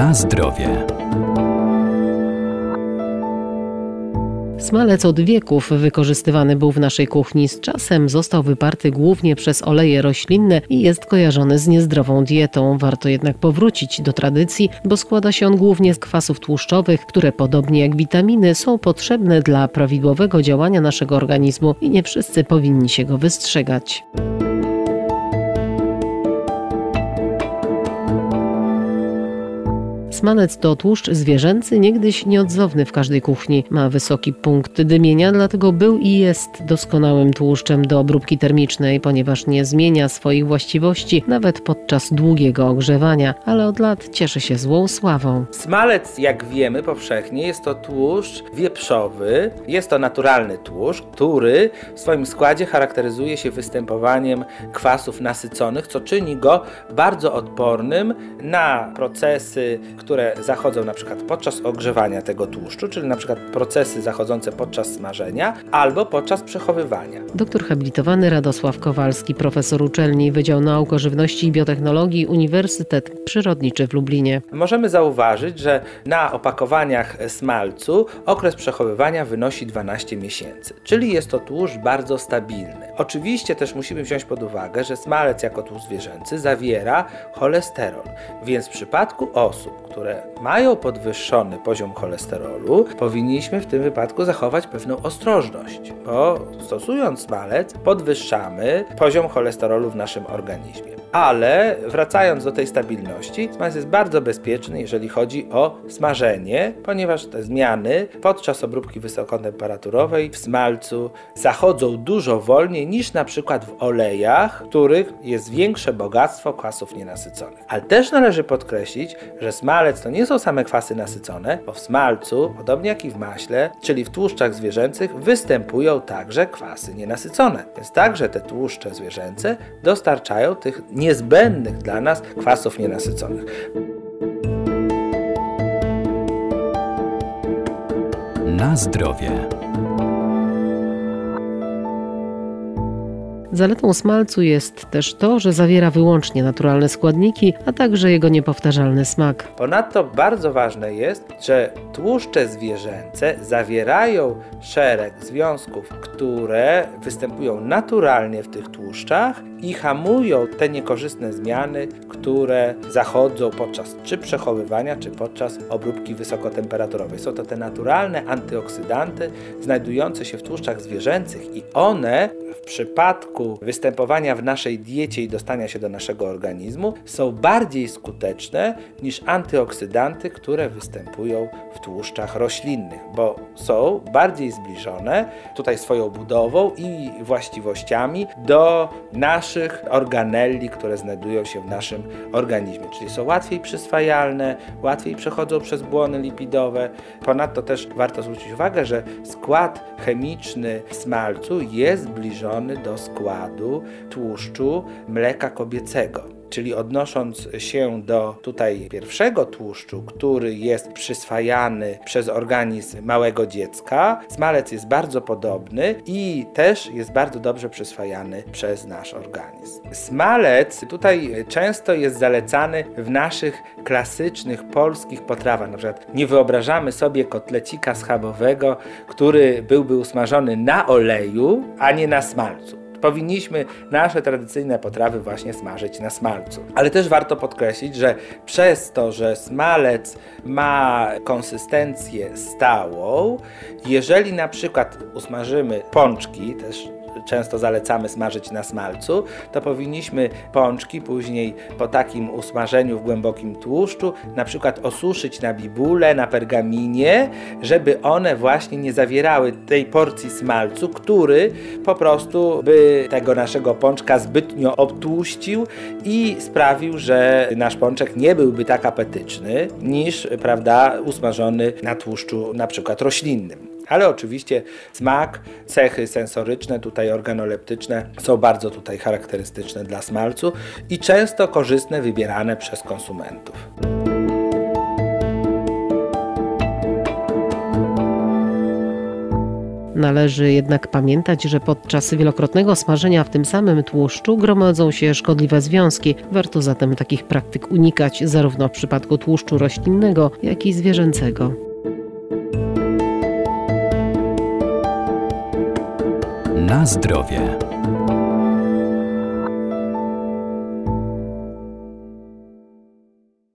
Na zdrowie. Smalec od wieków wykorzystywany był w naszej kuchni. Z czasem został wyparty głównie przez oleje roślinne i jest kojarzony z niezdrową dietą. Warto jednak powrócić do tradycji, bo składa się on głównie z kwasów tłuszczowych, które podobnie jak witaminy są potrzebne dla prawidłowego działania naszego organizmu i nie wszyscy powinni się go wystrzegać. Smalec to tłuszcz zwierzęcy, niegdyś nieodzowny w każdej kuchni. Ma wysoki punkt dymienia, dlatego był i jest doskonałym tłuszczem do obróbki termicznej, ponieważ nie zmienia swoich właściwości nawet podczas długiego ogrzewania, ale od lat cieszy się złą sławą. Smalec, jak wiemy powszechnie, jest to tłuszcz wieprzowy. Jest to naturalny tłuszcz, który w swoim składzie charakteryzuje się występowaniem kwasów nasyconych, co czyni go bardzo odpornym na procesy, które zachodzą na przykład podczas ogrzewania tego tłuszczu, czyli na przykład procesy zachodzące podczas smażenia albo podczas przechowywania. Doktor habilitowany Radosław Kowalski, profesor uczelni Wydział Nauk o Żywności i Biotechnologii Uniwersytet Przyrodniczy w Lublinie. Możemy zauważyć, że na opakowaniach smalcu okres przechowywania wynosi 12 miesięcy, czyli jest to tłuszcz bardzo stabilny. Oczywiście też musimy wziąć pod uwagę, że smalec jako tłuszcz zwierzęcy zawiera cholesterol, więc w przypadku osób, które mają podwyższony poziom cholesterolu, powinniśmy w tym wypadku zachować pewną ostrożność, bo stosując smalec podwyższamy poziom cholesterolu w naszym organizmie. Ale wracając do tej stabilności, smalec jest bardzo bezpieczny, jeżeli chodzi o smażenie, ponieważ te zmiany podczas obróbki wysokotemperaturowej w smalcu zachodzą dużo wolniej niż na przykład w olejach, w których jest większe bogactwo kwasów nienasyconych. Ale też należy podkreślić, że smalec to nie są same kwasy nasycone, bo w smalcu, podobnie jak i w maśle, czyli w tłuszczach zwierzęcych, występują także kwasy nienasycone. Więc także te tłuszcze zwierzęce dostarczają tych niezbędnych dla nas kwasów nienasyconych. Na zdrowie. Zaletą smalcu jest też to, że zawiera wyłącznie naturalne składniki, a także jego niepowtarzalny smak. Ponadto bardzo ważne jest, że tłuszcze zwierzęce zawierają szereg związków, które występują naturalnie w tych tłuszczach i hamują te niekorzystne zmiany, które zachodzą podczas czy przechowywania, czy podczas obróbki wysokotemperaturowej. Są to te naturalne antyoksydanty znajdujące się w tłuszczach zwierzęcych i one w przypadku występowania w naszej diecie i dostania się do naszego organizmu są bardziej skuteczne niż antyoksydanty, które występują w tłuszczach roślinnych, bo są bardziej zbliżone tutaj swoją budową i właściwościami do naszych organelli, które znajdują się w naszym organizmie, czyli są łatwiej przyswajalne, łatwiej przechodzą przez błony lipidowe. Ponadto też warto zwrócić uwagę, że skład chemiczny smalcu jest zbliżony do składu tłuszczu mleka kobiecego. Czyli odnosząc się do tutaj pierwszego tłuszczu, który jest przyswajany przez organizm małego dziecka, smalec jest bardzo podobny i też jest bardzo dobrze przyswajany przez nasz organizm. Smalec tutaj często jest zalecany w naszych klasycznych polskich potrawach. Na przykład nie wyobrażamy sobie kotlecika schabowego, który byłby usmażony na oleju, a nie na smalcu powinniśmy nasze tradycyjne potrawy właśnie smażyć na smalcu. Ale też warto podkreślić, że przez to, że smalec ma konsystencję stałą, jeżeli na przykład usmażymy pączki, też często zalecamy smażyć na smalcu, to powinniśmy pączki później po takim usmażeniu w głębokim tłuszczu na przykład osuszyć na bibule, na pergaminie, żeby one właśnie nie zawierały tej porcji smalcu, który po prostu by tego naszego pączka zbytnio obtłuścił i sprawił, że nasz pączek nie byłby tak apetyczny niż, prawda, usmażony na tłuszczu na przykład roślinnym. Ale oczywiście smak, cechy sensoryczne, tutaj organoleptyczne są bardzo tutaj charakterystyczne dla smalcu i często korzystne wybierane przez konsumentów. Należy jednak pamiętać, że podczas wielokrotnego smażenia w tym samym tłuszczu gromadzą się szkodliwe związki. Warto zatem takich praktyk unikać zarówno w przypadku tłuszczu roślinnego, jak i zwierzęcego. Na zdrowie.